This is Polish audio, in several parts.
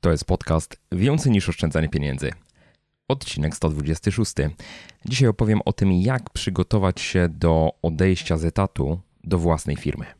To jest podcast Więcej niż oszczędzanie pieniędzy. Odcinek 126. Dzisiaj opowiem o tym, jak przygotować się do odejścia z etatu do własnej firmy.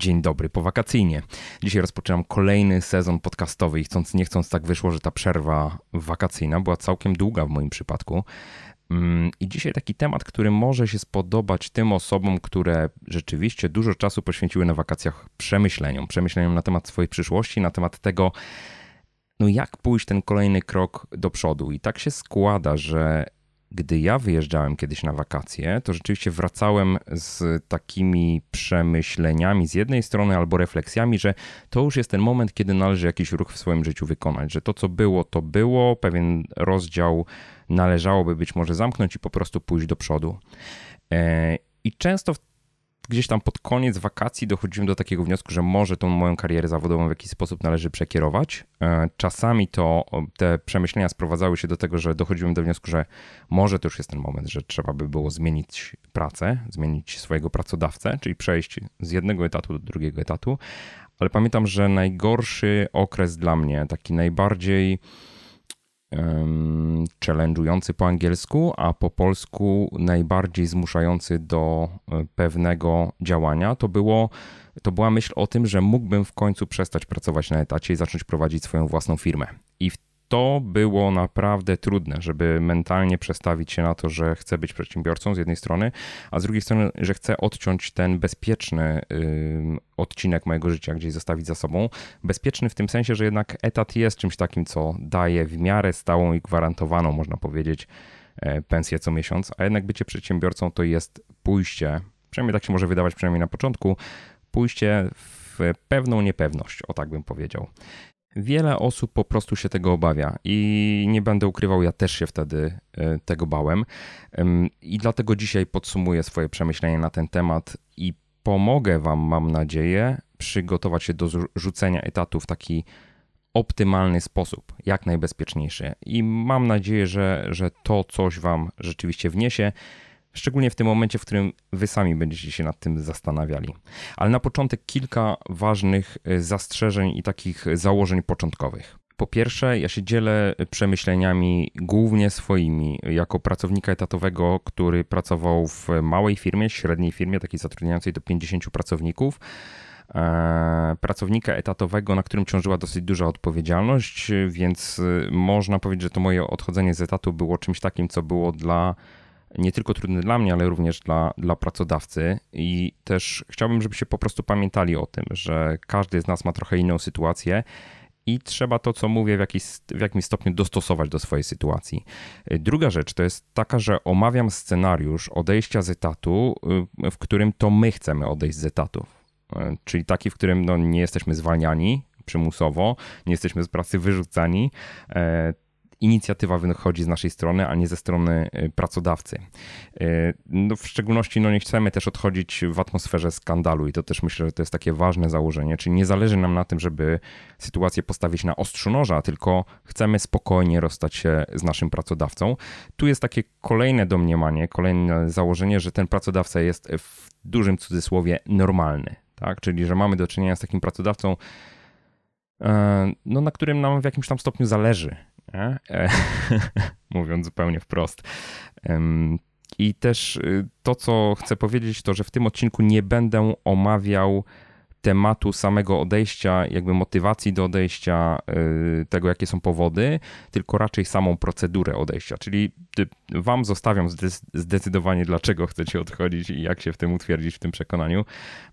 Dzień dobry, powakacyjnie. Dzisiaj rozpoczynam kolejny sezon podcastowy i chcąc nie chcąc tak wyszło, że ta przerwa wakacyjna była całkiem długa w moim przypadku. Mm, I dzisiaj taki temat, który może się spodobać tym osobom, które rzeczywiście dużo czasu poświęciły na wakacjach przemyśleniom, przemyśleniom na temat swojej przyszłości, na temat tego, no jak pójść ten kolejny krok do przodu. I tak się składa, że gdy ja wyjeżdżałem kiedyś na wakacje, to rzeczywiście wracałem z takimi przemyśleniami z jednej strony albo refleksjami, że to już jest ten moment, kiedy należy jakiś ruch w swoim życiu wykonać, że to co było, to było, pewien rozdział należałoby być może zamknąć i po prostu pójść do przodu. E, I często gdzieś tam pod koniec wakacji dochodziłem do takiego wniosku, że może tą moją karierę zawodową w jakiś sposób należy przekierować. E, czasami to te przemyślenia sprowadzały się do tego, że dochodziłem do wniosku, że może to już jest ten moment, że trzeba by było zmienić pracę, zmienić swojego pracodawcę, czyli przejść z jednego etatu do drugiego etatu. Ale pamiętam, że najgorszy okres dla mnie, taki najbardziej challenge'ujący po angielsku, a po polsku najbardziej zmuszający do e, pewnego działania, to było to była myśl o tym, że mógłbym w końcu przestać pracować na etacie i zacząć prowadzić swoją własną firmę. I w to było naprawdę trudne, żeby mentalnie przestawić się na to, że chcę być przedsiębiorcą z jednej strony, a z drugiej strony, że chcę odciąć ten bezpieczny odcinek mojego życia, gdzieś zostawić za sobą. Bezpieczny w tym sensie, że jednak etat jest czymś takim, co daje w miarę stałą i gwarantowaną, można powiedzieć, e, pensję co miesiąc, a jednak bycie przedsiębiorcą to jest pójście, przynajmniej tak się może wydawać, przynajmniej na początku, pójście w pewną niepewność, o tak bym powiedział. Wiele osób po prostu się tego obawia i nie będę ukrywał, ja też się wtedy e, tego bałem. I dlatego dzisiaj podsumuję swoje przemyślenia na ten temat i pomogę Wam, mam nadzieję, przygotować się do rzucenia etatu w taki optymalny sposób, jak najbezpieczniejszy. I mam nadzieję, że, że to coś Wam rzeczywiście wniesie. Szczególnie w tym momencie, w którym wy sami będziecie się nad tym zastanawiali. Ale na początek kilka ważnych e, zastrzeżeń i takich założeń początkowych. Po pierwsze, ja się dzielę przemyśleniami głównie swoimi, jako pracownika etatowego, który pracował w małej firmie, średniej firmie, takiej zatrudniającej do 50 pracowników e, pracownika etatowego, na którym ciążyła dosyć duża odpowiedzialność, więc można powiedzieć, że to moje odchodzenie z etatu było czymś takim, co było dla nie tylko trudny dla mnie, ale również dla, dla pracodawcy. I też chciałbym, żebyście po prostu pamiętali o tym, że każdy z nas ma trochę inną sytuację i trzeba to, co mówię, w, jakiś, w jakimś stopniu dostosować do swojej sytuacji. Druga rzecz to jest taka, że omawiam scenariusz odejścia z etatu, w którym to my chcemy odejść z etatu. Czyli taki, w którym no, nie jesteśmy zwalniani przymusowo, nie jesteśmy z pracy wyrzucani inicjatywa wychodzi z naszej strony, a nie ze strony y, pracodawcy. Y, no w szczególności no nie chcemy też odchodzić w atmosferze skandalu i to też myślę, że to jest takie ważne założenie, czyli nie zależy nam na tym, żeby sytuację postawić na ostrzu noża, tylko chcemy spokojnie rozstać się z naszym pracodawcą. Tu jest takie kolejne domniemanie, kolejne założenie, że ten pracodawca jest w dużym cudzysłowie normalny, tak? Czyli że mamy do czynienia z takim pracodawcą, e, no, na którym nam w jakimś tam stopniu zależy, E, mówiąc zupełnie wprost. I też y, to, co chcę powiedzieć, to że w tym odcinku nie będę omawiał tematu samego odejścia, jakby motywacji do odejścia, y, tego jakie są powody, tylko raczej samą procedurę odejścia. Czyli wam zostawiam zdecydowanie, dlaczego chcecie odchodzić i jak się w tym utwierdzić, w tym przekonaniu.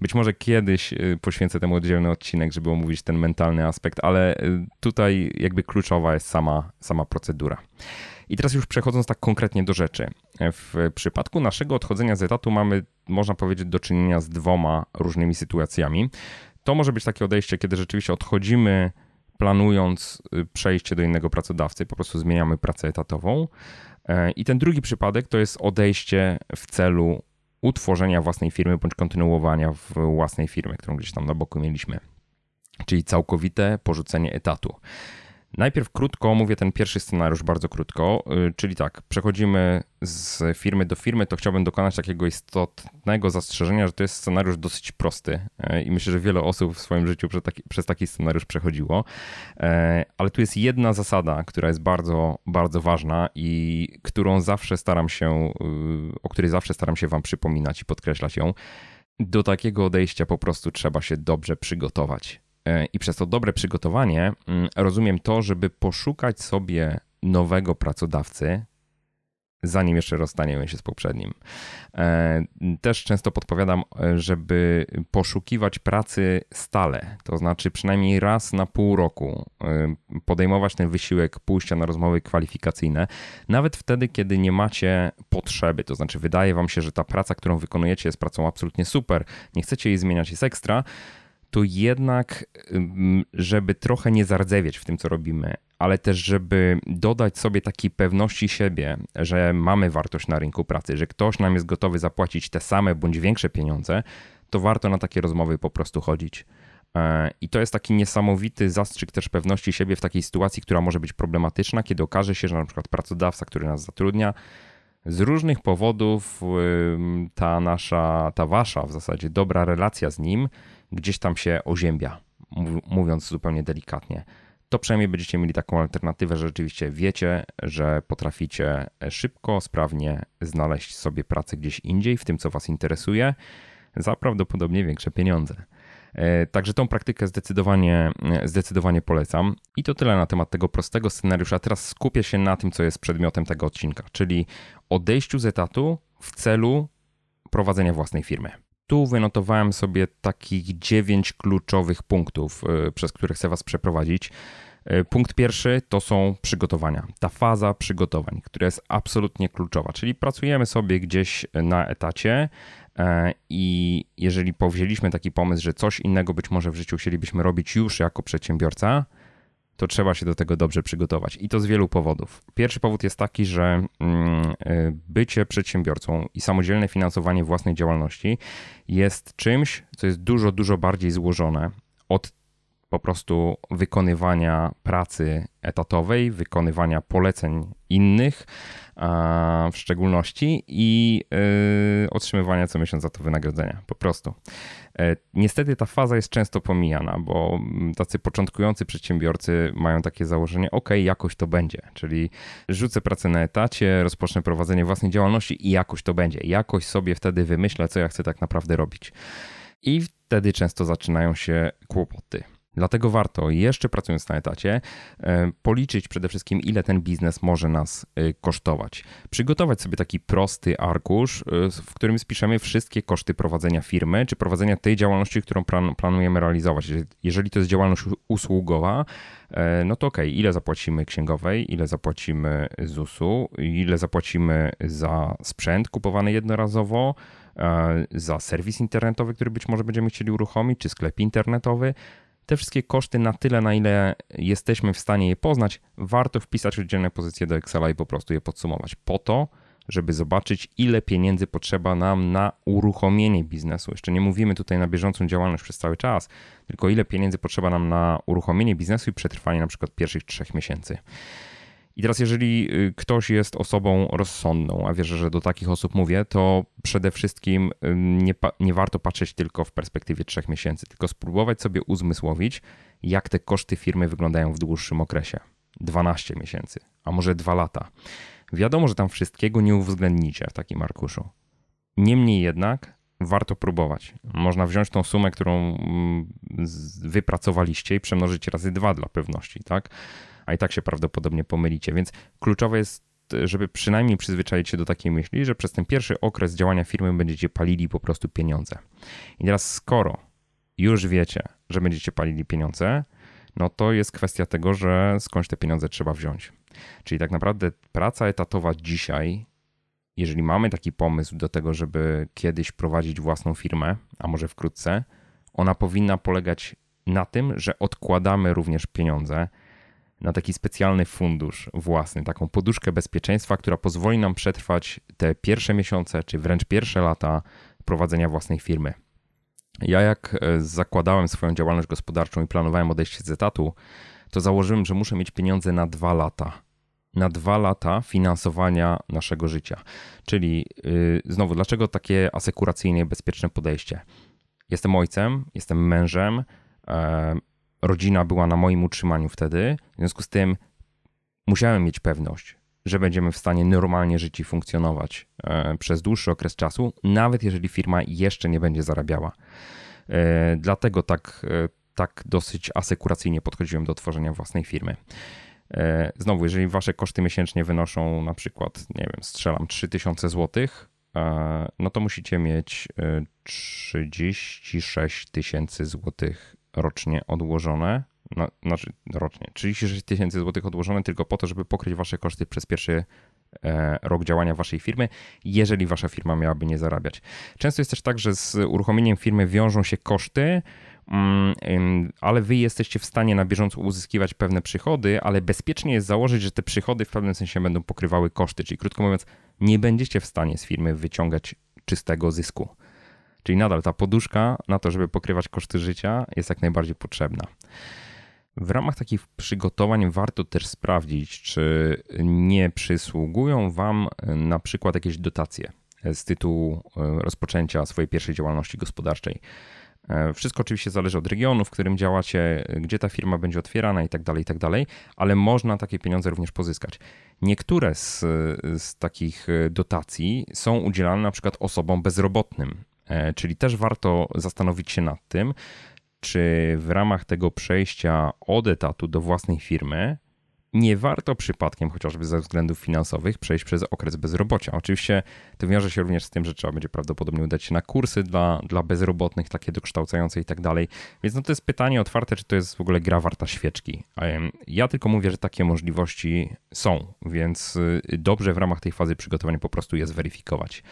Być może kiedyś y, poświęcę temu oddzielny odcinek, żeby omówić ten mentalny aspekt, ale y, tutaj jakby kluczowa jest sama, sama procedura. I teraz już przechodząc tak konkretnie do rzeczy. W przypadku naszego odchodzenia z etatu mamy, można powiedzieć, do czynienia z dwoma różnymi sytuacjami. To może być takie odejście, kiedy rzeczywiście odchodzimy planując y, przejście do innego pracodawcy, po prostu zmieniamy pracę etatową. E, I ten drugi przypadek to jest odejście w celu utworzenia własnej firmy bądź kontynuowania własnej firmy, którą gdzieś tam na boku mieliśmy. Czyli całkowite porzucenie etatu. Najpierw krótko mówię ten pierwszy scenariusz, bardzo krótko, y, czyli tak, przechodzimy z firmy do firmy, to chciałbym dokonać takiego istotnego zastrzeżenia, że to jest scenariusz dosyć prosty y, i myślę, że wiele osób w swoim życiu przez taki, scenariusz przechodziło, y, ale tu jest jedna zasada, która jest bardzo, bardzo ważna i którą zawsze staram się, o której zawsze staram się wam przypominać i podkreślać ją. Do takiego odejścia po prostu trzeba się dobrze przygotować E, I przez to dobre przygotowanie mm, rozumiem to, żeby poszukać sobie nowego pracodawcy, zanim jeszcze rozstaniemy się z poprzednim. E, też często podpowiadam, e, żeby poszukiwać pracy stale, to znaczy przynajmniej raz na pół roku podejmować ten wysiłek pójścia na rozmowy kwalifikacyjne, nawet wtedy, kiedy nie macie potrzeby, to znaczy wydaje wam się, że ta praca, którą wykonujecie jest pracą absolutnie super, nie chcecie jej zmieniać, jest ekstra, to jednak, żeby trochę nie zardzewieć w tym, co robimy, ale też, żeby dodać sobie takiej pewności siebie, że mamy wartość na rynku pracy, że ktoś nam jest gotowy zapłacić te same bądź większe pieniądze, to warto na takie rozmowy po prostu chodzić. E, I to jest taki niesamowity zastrzyk też pewności siebie w takiej sytuacji, która może być problematyczna, kiedy okaże się, że na przykład pracodawca, który nas zatrudnia, z różnych powodów ta nasza, ta wasza w zasadzie dobra relacja z nim gdzieś tam się oziębia, mówiąc zupełnie delikatnie. To przynajmniej będziecie mieli taką alternatywę, że rzeczywiście wiecie, że potraficie szybko, sprawnie znaleźć sobie pracę gdzieś indziej, w tym co Was interesuje, za prawdopodobnie większe pieniądze. E, także tą praktykę zdecydowanie, zdecydowanie polecam. I to tyle na temat tego prostego scenariusza. Teraz skupię się na tym, co jest przedmiotem tego odcinka, czyli odejściu z etatu w celu prowadzenia własnej firmy. Tu wynotowałem sobie takich dziewięć kluczowych punktów, e, przez które chcę Was przeprowadzić. E, punkt pierwszy to są przygotowania. Ta faza przygotowań, która jest absolutnie kluczowa, czyli pracujemy sobie gdzieś na etacie e, i jeżeli powzięliśmy taki pomysł, że coś innego być może w życiu chcielibyśmy robić już jako przedsiębiorca, to trzeba się do tego dobrze przygotować. I to z wielu powodów. Pierwszy powód jest taki, że mm, e, bycie przedsiębiorcą i samodzielne finansowanie własnej działalności jest czymś, co jest dużo, dużo bardziej złożone od po prostu wykonywania pracy etatowej, wykonywania poleceń innych, w szczególności i y, otrzymywania co miesiąc za to wynagrodzenia. Po prostu. E, niestety ta faza jest często pomijana, bo tacy początkujący przedsiębiorcy mają takie założenie, ok, jakoś to będzie, czyli rzucę pracę na etacie, rozpocznę prowadzenie własnej działalności i jakoś to będzie. Jakoś sobie wtedy wymyślę, co ja chcę tak naprawdę robić. I wtedy często zaczynają się kłopoty. Dlatego warto, jeszcze pracując na etacie, e, policzyć przede wszystkim, ile ten biznes może nas e, kosztować. Przygotować sobie taki prosty arkusz, e, w którym spiszemy wszystkie koszty prowadzenia firmy, czy prowadzenia tej działalności, którą planujemy realizować. Jeżeli to jest działalność usługowa, no to ok, ile zapłacimy księgowej, ile zapłacimy ZUS-u, ile zapłacimy za sprzęt kupowany jednorazowo, za serwis internetowy, który być może będziemy chcieli uruchomić, czy sklep internetowy te wszystkie koszty na tyle, na ile jesteśmy w stanie je poznać, warto wpisać oddzielne pozycje do Excela i po prostu je podsumować. Po to, żeby zobaczyć, ile pieniędzy potrzeba nam na uruchomienie biznesu. Jeszcze nie mówimy tutaj na bieżącą działalność przez cały czas, tylko ile pieniędzy potrzeba nam na uruchomienie biznesu i przetrwanie na przykład pierwszych trzech miesięcy. I teraz, jeżeli y, ktoś jest osobą rozsądną, a wierzę, że do takich osób mówię, to przede wszystkim nie, nie warto patrzeć tylko w perspektywie trzech miesięcy, tylko spróbować sobie uzmysłowić, jak te koszty firmy wyglądają w dłuższym okresie 12 miesięcy, a może 2 lata. Wiadomo, że tam wszystkiego nie uwzględnicie w takim arkuszu. Niemniej jednak warto próbować. Można wziąć tą sumę, którą mm, wypracowaliście i przemnożyć razy dwa dla pewności, tak? A i tak się prawdopodobnie pomylicie, więc kluczowe jest, żeby przynajmniej przyzwyczaić się do takiej myśli, że przez ten pierwszy okres działania firmy będziecie palili po prostu pieniądze. I teraz skoro już wiecie, że będziecie palili pieniądze, no to jest kwestia tego, że skądś te pieniądze trzeba wziąć. Czyli tak naprawdę praca etatowa dzisiaj jeżeli mamy taki pomysł do tego, żeby kiedyś prowadzić własną firmę, a może wkrótce, ona powinna polegać na tym, że odkładamy również pieniądze na taki specjalny fundusz własny, taką poduszkę bezpieczeństwa, która pozwoli nam przetrwać te pierwsze miesiące, czy wręcz pierwsze lata prowadzenia własnej firmy. Ja, jak e, zakładałem swoją działalność gospodarczą i planowałem odejście z etatu, to założyłem, że muszę mieć pieniądze na dwa lata na dwa lata finansowania naszego życia. Czyli yy, znowu, dlaczego takie asekuracyjne, bezpieczne podejście? Jestem ojcem, jestem mężem, e, rodzina była na moim utrzymaniu wtedy, w związku z tym musiałem mieć pewność, że będziemy w stanie normalnie żyć i funkcjonować e, przez dłuższy okres czasu, nawet jeżeli firma jeszcze nie będzie zarabiała. E, dlatego tak, e, tak dosyć asekuracyjnie podchodziłem do tworzenia własnej firmy. Znowu, jeżeli wasze koszty miesięcznie wynoszą na przykład, nie wiem, strzelam 3000 zł, no to musicie mieć 36 e, tysięcy złotych rocznie odłożone. No, znaczy rocznie, 36 tysięcy złotych odłożone tylko po to, żeby pokryć wasze koszty przez pierwszy rok działania waszej firmy, jeżeli wasza firma miałaby nie zarabiać. Często jest też tak, że z uruchomieniem firmy wiążą się koszty, Mm, ale wy jesteście w stanie na bieżąco uzyskiwać pewne przychody, ale bezpiecznie jest założyć, że te przychody w pewnym sensie będą pokrywały koszty. Czyli krótko mówiąc, nie będziecie w stanie z firmy wyciągać czystego zysku. Czyli nadal ta poduszka na to, żeby pokrywać koszty życia, jest jak najbardziej potrzebna. W ramach takich przygotowań warto też sprawdzić, czy nie przysługują Wam na przykład jakieś dotacje z tytułu e, rozpoczęcia swojej pierwszej działalności gospodarczej. E, wszystko oczywiście zależy od regionu, w którym działacie, gdzie ta firma będzie otwierana i tak dalej, i tak dalej, ale można takie pieniądze również pozyskać. Niektóre z, z takich e, dotacji są udzielane na przykład osobom bezrobotnym, e, czyli też warto zastanowić się nad tym, czy w ramach tego przejścia od etatu do własnej firmy nie warto przypadkiem, chociażby ze względów finansowych, przejść przez okres bezrobocia. Oczywiście to wiąże się również z tym, że trzeba będzie prawdopodobnie udać się na kursy dla, dla bezrobotnych, takie dokształcające i tak dalej. Więc no to jest pytanie otwarte, czy to jest w ogóle gra warta świeczki. Ja tylko mówię, że takie możliwości są, więc y, dobrze w ramach tej fazy przygotowania po prostu je zweryfikować.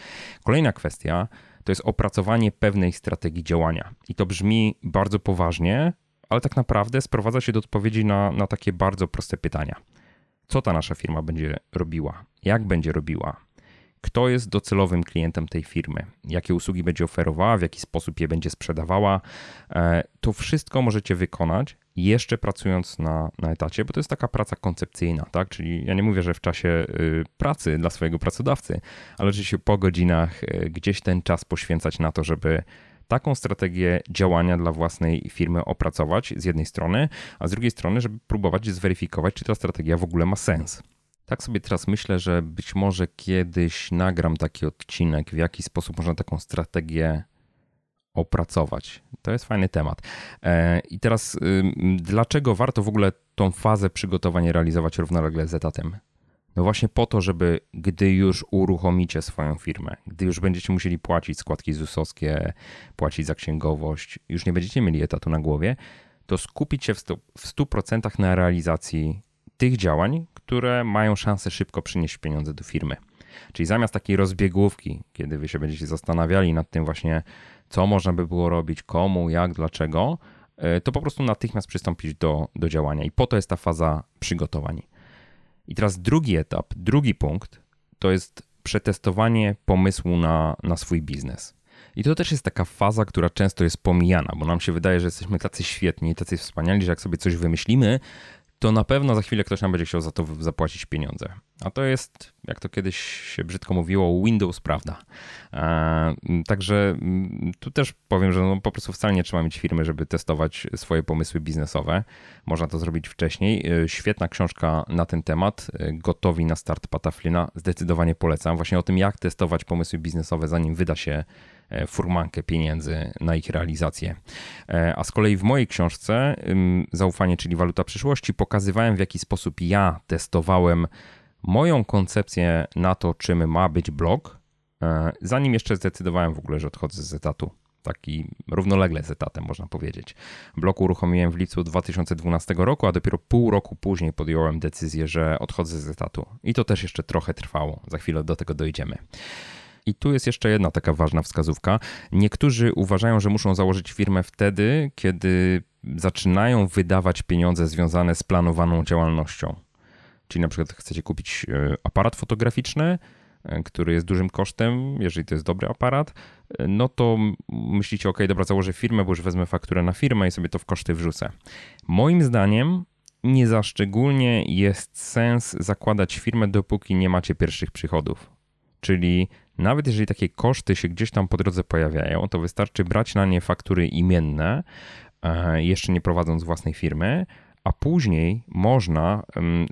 Kolejna kwestia to jest opracowanie pewnej strategii działania. I to brzmi bardzo poważnie, ale tak naprawdę sprowadza się do odpowiedzi na, na takie bardzo proste pytania. Co ta nasza firma będzie robiła? Jak będzie robiła? Kto jest docelowym klientem tej firmy? Jakie usługi będzie oferowała? W jaki sposób je będzie sprzedawała? E, to wszystko możecie wykonać jeszcze pracując na, na etacie, bo to jest taka praca koncepcyjna, tak? Czyli ja nie mówię, że w czasie y, pracy dla swojego pracodawcy, ale oczywiście po godzinach y, gdzieś ten czas poświęcać na to, żeby taką strategię działania dla własnej firmy opracować z jednej strony, a z drugiej strony, żeby próbować zweryfikować, czy ta strategia w ogóle ma sens. Tak sobie teraz myślę, że być może kiedyś nagram taki odcinek, w jaki sposób można taką strategię opracować. To jest fajny temat. E, I teraz, dlaczego warto w ogóle tą fazę przygotowania realizować równolegle z etatem? No właśnie po to, żeby gdy już uruchomicie swoją firmę, gdy już będziecie musieli płacić składki ZUS-owskie, płacić za księgowość, już nie będziecie mieli etatu na głowie, to skupić się w 100%, w 100% na realizacji tych działań, które mają szansę szybko przynieść pieniądze do firmy. Czyli zamiast takiej rozbiegówki, kiedy wy się będziecie zastanawiali nad tym właśnie, co można by było robić, komu, jak, dlaczego, e, to po prostu natychmiast przystąpić do, do działania. I po to jest ta faza przygotowań. I teraz drugi etap, drugi punkt to jest przetestowanie pomysłu na, na swój biznes. I to też jest taka faza, która często jest pomijana, bo nam się wydaje, że jesteśmy tacy świetni, tacy wspaniali, że jak sobie coś wymyślimy, to na pewno za chwilę ktoś nam będzie chciał za to zapłacić pieniądze. A to jest, jak to kiedyś się brzydko mówiło, Windows, prawda? E, także tu też powiem, że no po prostu wcale nie trzeba mieć firmy, żeby testować swoje pomysły biznesowe. Można to zrobić wcześniej. E, świetna książka na ten temat, e, Gotowi na start Pataflina. Zdecydowanie polecam. Właśnie o tym, jak testować pomysły biznesowe, zanim wyda się furmankę pieniędzy na ich realizację. A z kolei w mojej książce Zaufanie, czyli waluta przyszłości, pokazywałem w jaki sposób ja testowałem moją koncepcję na to, czym ma być blog, zanim jeszcze zdecydowałem w ogóle, że odchodzę z etatu taki równolegle z etatem, można powiedzieć. Blok uruchomiłem w lipcu 2012 roku, a dopiero pół roku później podjąłem decyzję, że odchodzę z etatu. I to też jeszcze trochę trwało. Za chwilę do tego dojdziemy. I tu jest jeszcze jedna taka ważna wskazówka. Niektórzy uważają, że muszą założyć firmę wtedy, kiedy zaczynają wydawać pieniądze związane z planowaną działalnością. Czyli na przykład chcecie kupić e, aparat fotograficzny, E, który jest dużym kosztem, jeżeli to jest dobry aparat, e, no to myślicie, ok, dobra, założę firmę, bo już wezmę fakturę na firmę i sobie to w koszty wrzucę. Moim zdaniem nie za szczególnie jest sens zakładać firmę, dopóki nie macie pierwszych przychodów. Czyli nawet jeżeli takie koszty się gdzieś tam po drodze pojawiają, to wystarczy brać na nie faktury imienne, jeszcze nie prowadząc własnej firmy, a później można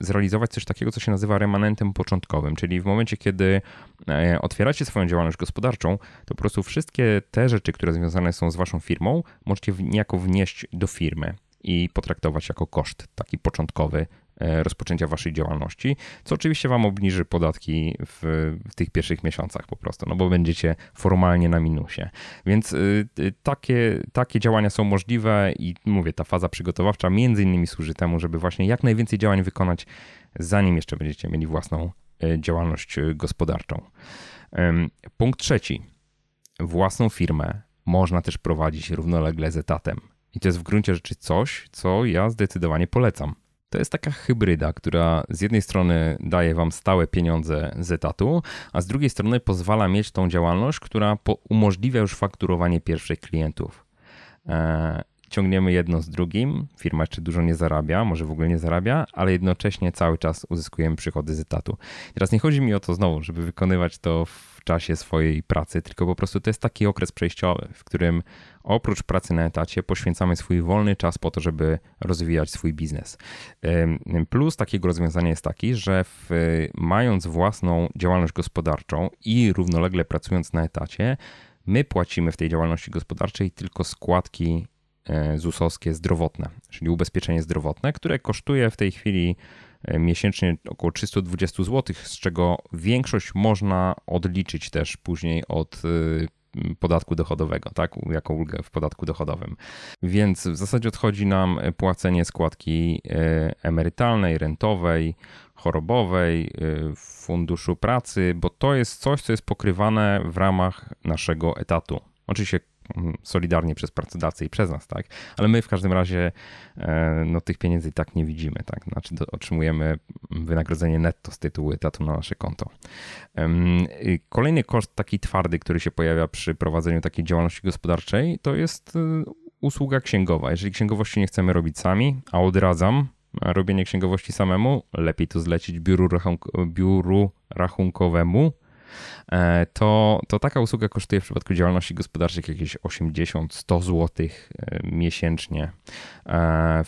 zrealizować coś takiego, co się nazywa remanentem początkowym, czyli w momencie, kiedy e, otwieracie swoją działalność gospodarczą, to po prostu wszystkie te rzeczy, które związane są z waszą firmą, możecie niejako wnieść do firmy i potraktować jako koszt taki początkowy rozpoczęcia waszej działalności, co oczywiście wam obniży podatki w, w, tych pierwszych miesiącach po prostu, no bo będziecie formalnie na minusie. Więc y, y, takie, takie działania są możliwe i mówię, ta faza przygotowawcza między innymi służy temu, żeby właśnie jak najwięcej działań wykonać, zanim jeszcze będziecie mieli własną e, działalność e, gospodarczą. Punkt trzeci. Własną firmę można też prowadzić równolegle z etatem. I to jest w gruncie rzeczy coś, co ja zdecydowanie polecam. To jest taka hybryda, która z jednej strony daje wam stałe pieniądze z etatu, a z drugiej strony pozwala mieć tą działalność, która umożliwia już fakturowanie pierwszych klientów. E, ciągniemy jedno z drugim, firma jeszcze dużo nie zarabia, może w ogóle nie zarabia, ale jednocześnie cały czas uzyskujemy przychody z etatu. Teraz nie chodzi mi o to znowu, żeby wykonywać to w czasie swojej pracy, tylko po prostu to jest taki okres przejściowy, w którym oprócz pracy na etacie poświęcamy swój wolny czas po to, żeby rozwijać swój biznes. Plus takiego rozwiązania jest taki, że w, mając własną działalność gospodarczą i równolegle pracując na etacie, my płacimy w tej działalności gospodarczej tylko składki e, ZUS-owskie zdrowotne, czyli ubezpieczenie zdrowotne, które kosztuje w tej chwili miesięcznie około 320 zł, z czego większość można odliczyć też później od e, podatku dochodowego, tak, jako ulgę w podatku dochodowym. Więc w zasadzie odchodzi nam płacenie składki e, emerytalnej, rentowej, chorobowej, e, funduszu pracy, bo to jest coś, co jest pokrywane w ramach naszego etatu. Oczywiście solidarnie przez pracodawcę i przez nas, tak? Ale my w każdym razie e, no, tych pieniędzy i tak nie widzimy, tak? Znaczy otrzymujemy wynagrodzenie netto z tytułu etatu na nasze konto. Kolejny koszt taki twardy, który się pojawia przy prowadzeniu takiej działalności gospodarczej, to jest e, usługa księgowa. Jeżeli księgowości nie chcemy robić sami, a odradzam robienie księgowości samemu, lepiej to zlecić biuru, rachunk biuru rachunkowemu, to, to taka usługa kosztuje w przypadku działalności gospodarczej jakieś 80-100 zł e, miesięcznie. E,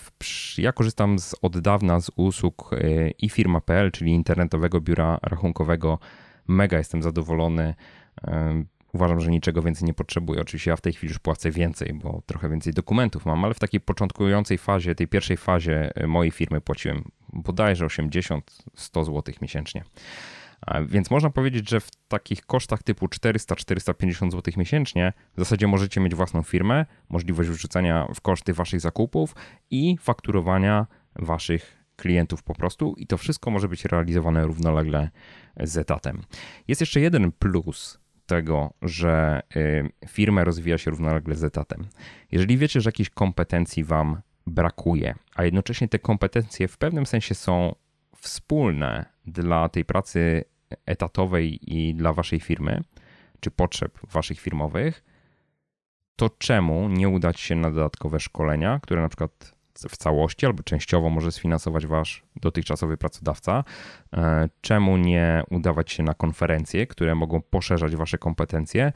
ja korzystam z, od dawna z usług i firma.pl, czyli internetowego biura rachunkowego. Mega jestem zadowolony. Uważam, że niczego więcej nie potrzebuję. Oczywiście ja w tej chwili już płacę więcej, bo trochę więcej dokumentów mam, ale w takiej początkującej fazie, tej pierwszej fazie mojej firmy płaciłem bodajże 80-100 zł miesięcznie. Więc można powiedzieć, że w takich kosztach typu 400-450 zł miesięcznie w zasadzie możecie mieć własną firmę, możliwość wrzucania w koszty waszych zakupów i fakturowania waszych klientów po prostu i to wszystko może być realizowane równolegle z etatem. Jest jeszcze jeden plus tego, że y, firma rozwija się równolegle z etatem. Jeżeli wiecie, że jakichś kompetencji wam brakuje, a jednocześnie te kompetencje w pewnym sensie są wspólne dla tej pracy etatowej i dla waszej firmy, czy potrzeb waszych firmowych, to czemu nie udać się na dodatkowe szkolenia, które na przykład w całości albo częściowo może sfinansować wasz dotychczasowy pracodawca? E, czemu nie udawać się na konferencje, które mogą poszerzać wasze kompetencje?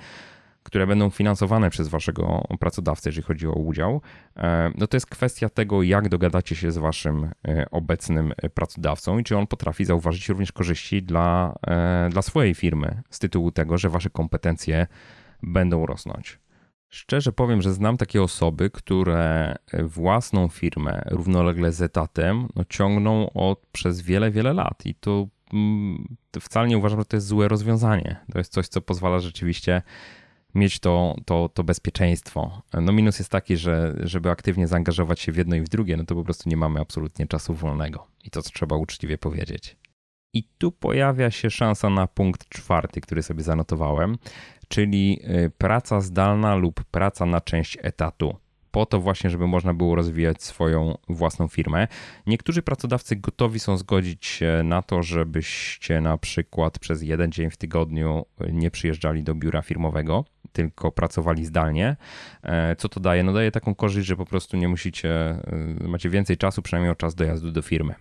Które będą finansowane przez waszego pracodawcę, jeżeli chodzi o udział, e, no to jest kwestia tego, jak dogadacie się z waszym e, obecnym pracodawcą i czy on potrafi zauważyć również korzyści dla, e, dla swojej firmy z tytułu tego, że wasze kompetencje będą rosnąć. Szczerze powiem, że znam takie osoby, które własną firmę równolegle z etatem no, ciągną od, przez wiele, wiele lat i to, mm, to wcale nie uważam, że to jest złe rozwiązanie. To jest coś, co pozwala rzeczywiście mieć to, to, to bezpieczeństwo. No minus jest taki, że żeby aktywnie zaangażować się w jedno i w drugie, no to po prostu nie mamy absolutnie czasu wolnego. I to, trzeba uczciwie powiedzieć. I tu pojawia się szansa na punkt czwarty, który sobie zanotowałem, czyli y, praca zdalna lub praca na część etatu. Po to właśnie, żeby można było rozwijać swoją własną firmę. Niektórzy pracodawcy gotowi są zgodzić się na to, żebyście na przykład przez jeden dzień w tygodniu y, nie przyjeżdżali do biura firmowego, tylko pracowali zdalnie. E, co to daje? No daje taką korzyść, że po prostu nie musicie, y, macie więcej czasu, przynajmniej o czas dojazdu do firmy.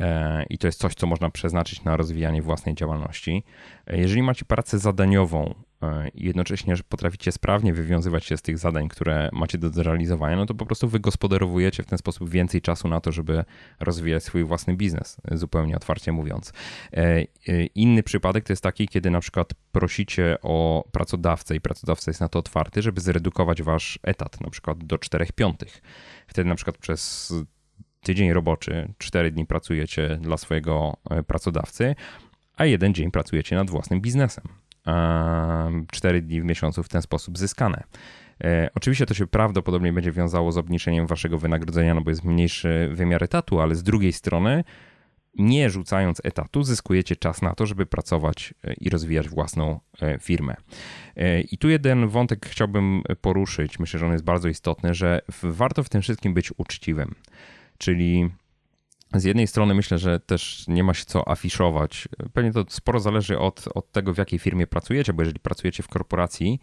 E, i to jest coś, co można przeznaczyć na rozwijanie własnej działalności. E, jeżeli macie pracę zadaniową e, i jednocześnie potraficie sprawnie wywiązywać się z tych zadań, które macie do zrealizowania, no to po prostu wygospodarowujecie w ten sposób więcej czasu na to, żeby rozwijać swój własny biznes, zupełnie otwarcie mówiąc. Inny przypadek to jest taki, kiedy na przykład prosicie o pracodawcę i pracodawca jest na to otwarty, żeby zredukować wasz etat, na przykład do 4 piątych. Wtedy na przykład przez tydzień roboczy, cztery dni pracujecie dla swojego e, pracodawcy, a jeden dzień pracujecie nad własnym biznesem. Cztery dni w miesiącu w ten sposób zyskane. E, oczywiście to się prawdopodobnie będzie wiązało z obniżeniem waszego wynagrodzenia, no bo jest mniejszy wymiar etatu, ale z drugiej strony, nie rzucając etatu, zyskujecie czas na to, żeby pracować e, i rozwijać własną firmę. I tu jeden wątek chciałbym poruszyć, myślę, że on jest bardzo istotny, że warto w tym wszystkim być uczciwym. Czyli z jednej strony myślę, że też nie ma się co afiszować. Pewnie to sporo zależy od, od tego, w jakiej firmie pracujecie, bo jeżeli pracujecie w korporacji,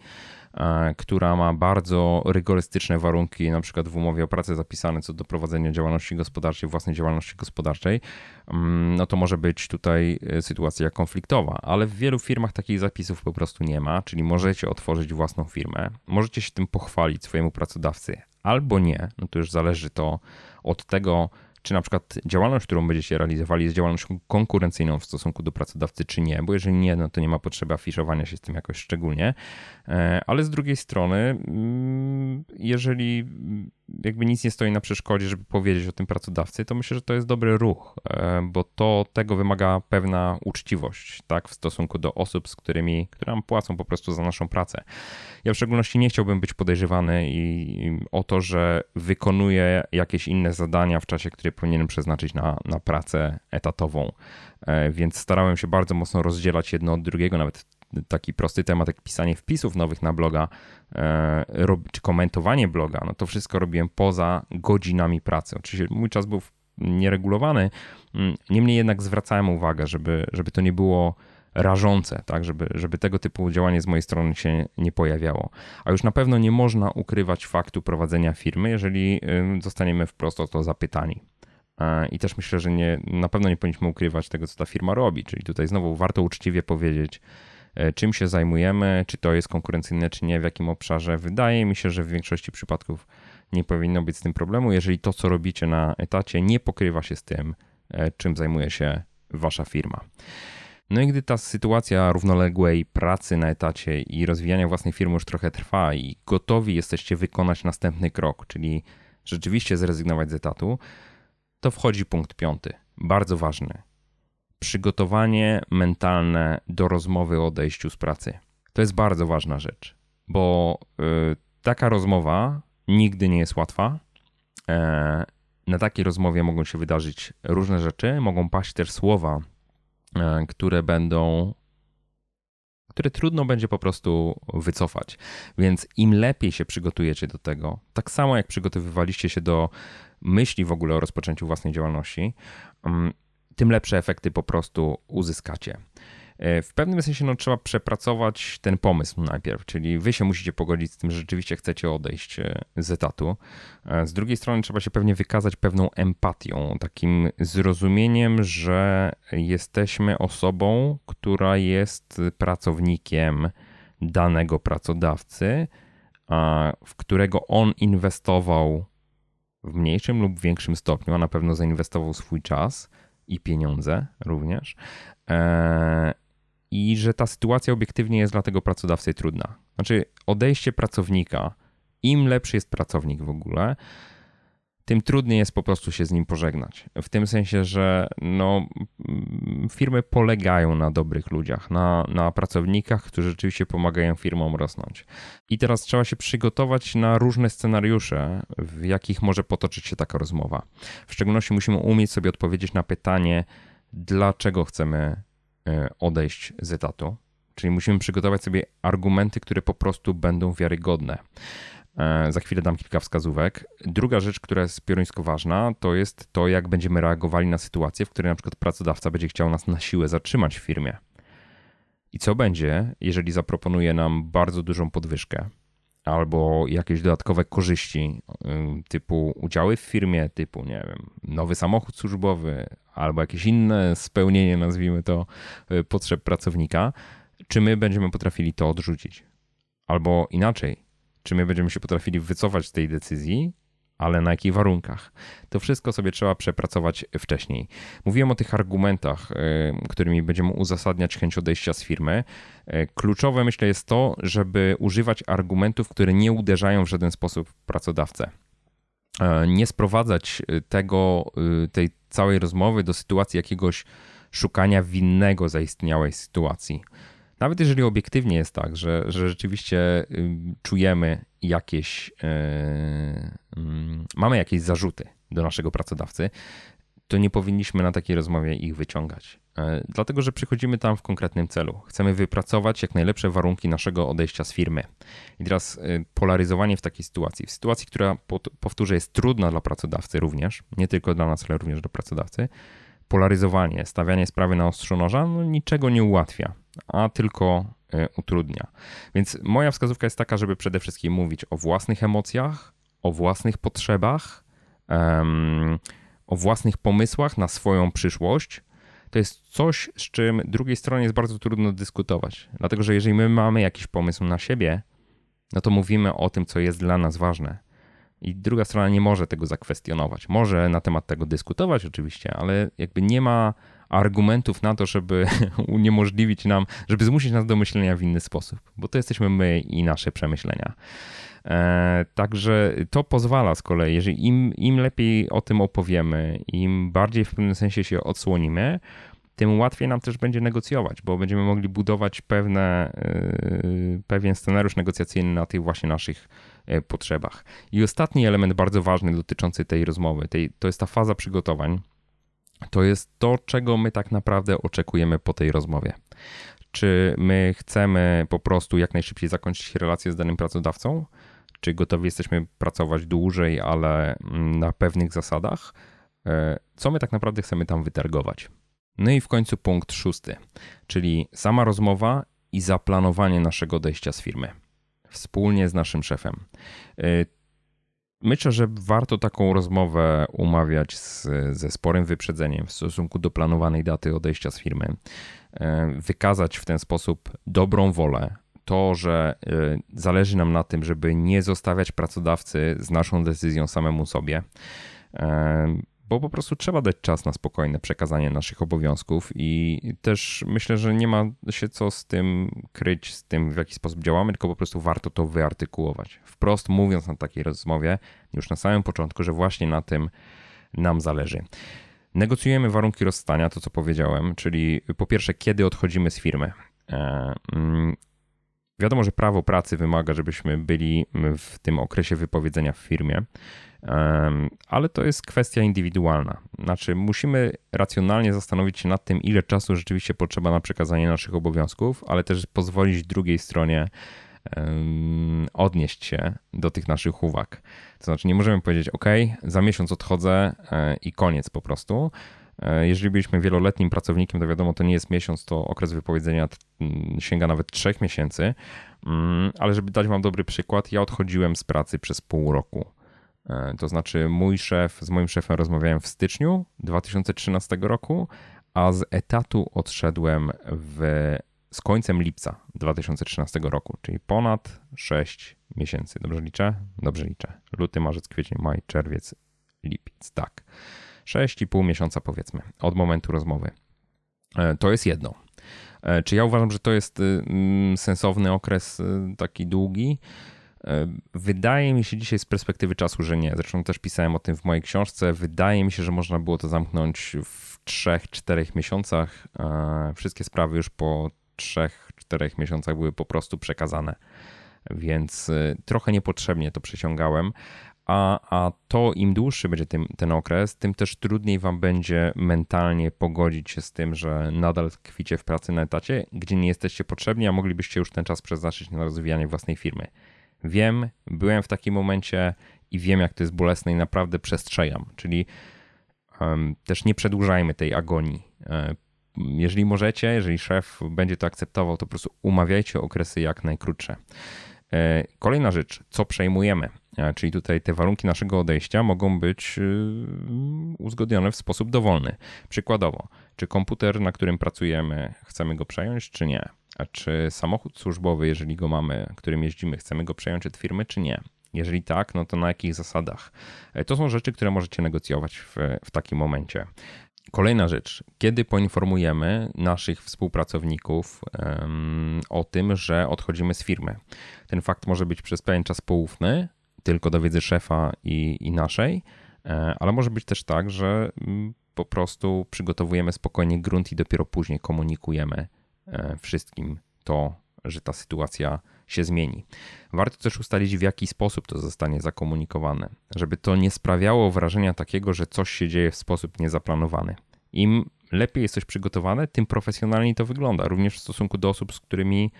e, która ma bardzo rygorystyczne warunki, na przykład w umowie o pracę zapisane co do prowadzenia działalności gospodarczej, własnej działalności gospodarczej, mm, no to może być tutaj e, sytuacja konfliktowa, ale w wielu firmach takich zapisów po prostu nie ma, czyli możecie otworzyć własną firmę, możecie się tym pochwalić swojemu pracodawcy albo nie, no to już zależy to od tego, czy na przykład działalność, którą będziecie realizowali, jest działalnością konkurencyjną w stosunku do pracodawcy, czy nie, bo jeżeli nie, no to nie ma potrzeby afiszowania się z tym jakoś szczególnie. E, ale z drugiej strony, mm, jeżeli jakby nic nie stoi na przeszkodzie, żeby powiedzieć o tym pracodawcy, to myślę, że to jest dobry ruch, e, bo to tego wymaga pewna uczciwość, tak, w stosunku do osób, z którymi, które nam płacą po prostu za naszą pracę. Ja w szczególności nie chciałbym być podejrzewany i, o to, że wykonuję jakieś inne zadania w czasie, który powinienem przeznaczyć na, na pracę etatową, e, więc starałem się bardzo mocno rozdzielać jedno od drugiego, nawet taki prosty temat jak pisanie wpisów nowych na bloga, e, czy komentowanie bloga, no to wszystko robiłem poza godzinami pracy. Oczywiście mój czas był nieregulowany, mm, niemniej jednak zwracałem uwagę, żeby, żeby to nie było rażące, tak, żeby, żeby tego typu działanie z mojej strony się nie pojawiało. A już na pewno nie można ukrywać faktu prowadzenia firmy, jeżeli zostaniemy wprost o to zapytani. E, I też myślę, że nie, na pewno nie powinniśmy ukrywać tego, co ta firma robi. Czyli tutaj znowu warto uczciwie powiedzieć, czym się zajmujemy, czy to jest konkurencyjne, czy nie, w jakim obszarze. Wydaje mi się, że w większości przypadków nie powinno być z tym problemu, jeżeli to, co robicie na etacie, nie pokrywa się z tym, e, czym zajmuje się wasza firma. No i gdy ta sytuacja równoległej pracy na etacie i rozwijania własnej firmy już trochę trwa i gotowi jesteście wykonać następny krok, czyli rzeczywiście zrezygnować z etatu, to wchodzi punkt piąty, bardzo ważny przygotowanie mentalne do rozmowy o odejściu z pracy. To jest bardzo ważna rzecz, bo y, taka rozmowa nigdy nie jest łatwa. E, na takiej rozmowie mogą się wydarzyć różne rzeczy, mogą paść też słowa, e, które będą które trudno będzie po prostu wycofać. Więc im lepiej się przygotujecie do tego, tak samo jak przygotowywaliście się do myśli w ogóle o rozpoczęciu własnej działalności, mm, tym lepsze efekty po prostu uzyskacie. E, w pewnym sensie no, trzeba przepracować ten pomysł najpierw, czyli wy się musicie pogodzić z tym, że rzeczywiście chcecie odejść e, z etatu. Z drugiej strony trzeba się pewnie wykazać pewną empatią, takim zrozumieniem, że jesteśmy osobą, która jest pracownikiem danego pracodawcy, w którego on inwestował w mniejszym lub większym stopniu, a na pewno zainwestował swój czas i pieniądze również. E, i że ta sytuacja obiektywnie jest dla tego pracodawcy trudna. Znaczy, odejście pracownika, im lepszy jest pracownik w ogóle, tym trudniej jest po prostu się z nim pożegnać. W tym sensie, że no, firmy polegają na dobrych ludziach, na, na pracownikach, którzy rzeczywiście pomagają firmom rosnąć. I teraz trzeba się przygotować na różne scenariusze, w jakich może potoczyć się taka rozmowa. W szczególności musimy umieć sobie odpowiedzieć na pytanie, dlaczego chcemy e, odejść z etatu. Czyli musimy przygotować sobie argumenty, które po prostu będą wiarygodne. E, za chwilę dam kilka wskazówek. Druga rzecz, która jest pioruńsko ważna, to jest to, jak będziemy reagowali na sytuację, w której na przykład pracodawca będzie chciał nas na siłę zatrzymać w firmie. I co będzie, jeżeli zaproponuje nam bardzo dużą podwyżkę albo jakieś dodatkowe korzyści, y, typu udziały w firmie, typu, nie wiem, nowy samochód służbowy albo jakieś inne spełnienie, nazwijmy to, y, potrzeb pracownika, czy my będziemy potrafili to odrzucić? Albo inaczej, czy my będziemy się potrafili wycofać z tej decyzji, ale na jakich warunkach. To wszystko sobie trzeba przepracować wcześniej. Mówiłem o tych argumentach, e, którymi będziemy uzasadniać chęć odejścia z firmy. E, kluczowe myślę jest to, żeby używać argumentów, które nie uderzają w żaden sposób w pracodawcę. E, nie sprowadzać tego, tej całej rozmowy do sytuacji jakiegoś szukania winnego zaistniałej sytuacji. Nawet jeżeli obiektywnie jest tak, że, że rzeczywiście czujemy jakieś, yy, mamy jakieś zarzuty do naszego pracodawcy, to nie powinniśmy na takiej rozmowie ich wyciągać. Yy, dlatego, że przychodzimy tam w konkretnym celu. Chcemy wypracować jak najlepsze warunki naszego odejścia z firmy. I teraz yy, polaryzowanie w takiej sytuacji, w sytuacji, która powtórzę, jest trudna dla pracodawcy również, nie tylko dla nas, ale również dla pracodawcy, polaryzowanie, stawianie sprawy na ostrzu noża, no niczego nie ułatwia a tylko e, utrudnia. Więc moja wskazówka jest taka, żeby przede wszystkim mówić o własnych emocjach, o własnych potrzebach, o własnych pomysłach na swoją przyszłość. To jest coś, z czym drugiej stronie jest bardzo trudno dyskutować. Dlatego, że jeżeli my mamy jakiś pomysł na siebie, no to mówimy o tym, co jest dla nas ważne. I druga strona nie może tego zakwestionować. Może na temat tego dyskutować oczywiście, ale jakby nie ma argumentów na to, żeby uniemożliwić nam, żeby zmusić nas do myślenia w inny sposób, bo to jesteśmy my i nasze przemyślenia. E, także to pozwala z kolei, jeżeli im, im lepiej o tym opowiemy, im bardziej w pewnym sensie się odsłonimy, tym łatwiej nam też będzie negocjować, bo będziemy mogli budować pewne, e, pewien scenariusz negocjacyjny na tych właśnie naszych e, potrzebach. I ostatni element bardzo ważny dotyczący tej rozmowy, tej, to jest ta faza przygotowań to jest to, czego my tak naprawdę oczekujemy po tej rozmowie. Czy my chcemy po prostu jak najszybciej zakończyć relację z danym pracodawcą? Czy gotowi jesteśmy pracować dłużej, ale na pewnych zasadach? E, co my tak naprawdę chcemy tam wytargować? No i w końcu punkt szósty, czyli sama rozmowa i zaplanowanie naszego odejścia z firmy wspólnie z naszym szefem. Myślę, że warto taką rozmowę umawiać z, ze sporym wyprzedzeniem w stosunku do planowanej daty odejścia z firmy. E, wykazać w ten sposób dobrą wolę, to, że e, zależy nam na tym, żeby nie zostawiać pracodawcy z naszą decyzją samemu sobie e, bo po prostu trzeba dać czas na spokojne przekazanie naszych obowiązków i też myślę, że nie ma się co z tym kryć, z tym w jaki sposób działamy, tylko po prostu warto to wyartykułować. Wprost mówiąc na takiej rozmowie, już na samym początku, że właśnie na tym nam zależy. Negocjujemy warunki rozstania, to co powiedziałem, czyli po pierwsze, kiedy odchodzimy z firmy. Wiadomo, że prawo pracy wymaga, żebyśmy byli w tym okresie wypowiedzenia w firmie ale to jest kwestia indywidualna. Znaczy, musimy racjonalnie zastanowić się nad tym, ile czasu rzeczywiście potrzeba na przekazanie naszych obowiązków, ale też pozwolić drugiej stronie odnieść się do tych naszych uwag. To znaczy, nie możemy powiedzieć, OK, za miesiąc odchodzę e, i koniec po prostu. E, jeżeli byliśmy wieloletnim pracownikiem, to wiadomo, to nie jest miesiąc, to okres wypowiedzenia sięga nawet trzech miesięcy. Mm, ale żeby dać Wam dobry przykład, ja odchodziłem z pracy przez pół roku. E, to znaczy, mój szef, z moim szefem rozmawiałem w styczniu 2013 roku, a z etatu odszedłem w, z końcem lipca 2013 roku, czyli ponad 6 miesięcy. Dobrze liczę? Dobrze liczę. Luty, marzec, kwiecień, maj, czerwiec, lipiec. Tak. 6,5 miesiąca powiedzmy od momentu rozmowy. E, to jest jedno. Czy ja uważam, że to jest mm, sensowny okres taki długi? Wydaje mi się dzisiaj z perspektywy czasu, że nie. Zresztą też pisałem o tym w mojej książce. Wydaje mi się, że można było to zamknąć w 3-4 miesiącach. Wszystkie sprawy już po 3-4 miesiącach były po prostu przekazane. Więc y, trochę niepotrzebnie to przeciągałem. A, a to im dłuższy będzie tym, ten okres, tym też trudniej wam będzie mentalnie pogodzić się z tym, że nadal tkwicie w pracy na etacie, gdzie nie jesteście potrzebni, a moglibyście już ten czas przeznaczyć na rozwijanie własnej firmy. Wiem, byłem w takim momencie i wiem, jak to jest bolesne i naprawdę przestrzegam. Czyli um, też nie przedłużajmy tej agonii. E, jeżeli możecie, jeżeli szef będzie to akceptował, to po prostu umawiajcie okresy jak najkrótsze. E, kolejna rzecz, co przejmujemy, czyli tutaj te warunki naszego odejścia mogą być y, uzgodnione w sposób dowolny. Przykładowo, czy komputer, na którym pracujemy, chcemy go przejąć, czy nie? A czy samochód służbowy, jeżeli go mamy, którym jeździmy, chcemy go przejąć od firmy, czy nie? Jeżeli tak, no to na jakich zasadach? E, to są rzeczy, które możecie negocjować w, w takim momencie. Kolejna rzecz, kiedy poinformujemy naszych współpracowników um, o tym, że odchodzimy z firmy. Ten fakt może być przez pewien czas poufny, tylko do wiedzy szefa i, i naszej, e, ale może być też tak, że mm, po prostu przygotowujemy spokojnie grunt i dopiero później komunikujemy e, wszystkim to, że ta sytuacja się zmieni. Warto też ustalić, w jaki sposób to zostanie zakomunikowane, żeby to nie sprawiało wrażenia takiego, że coś się dzieje w sposób niezaplanowany. Im lepiej jest coś przygotowane, tym profesjonalniej to wygląda, również w stosunku do osób, z którymi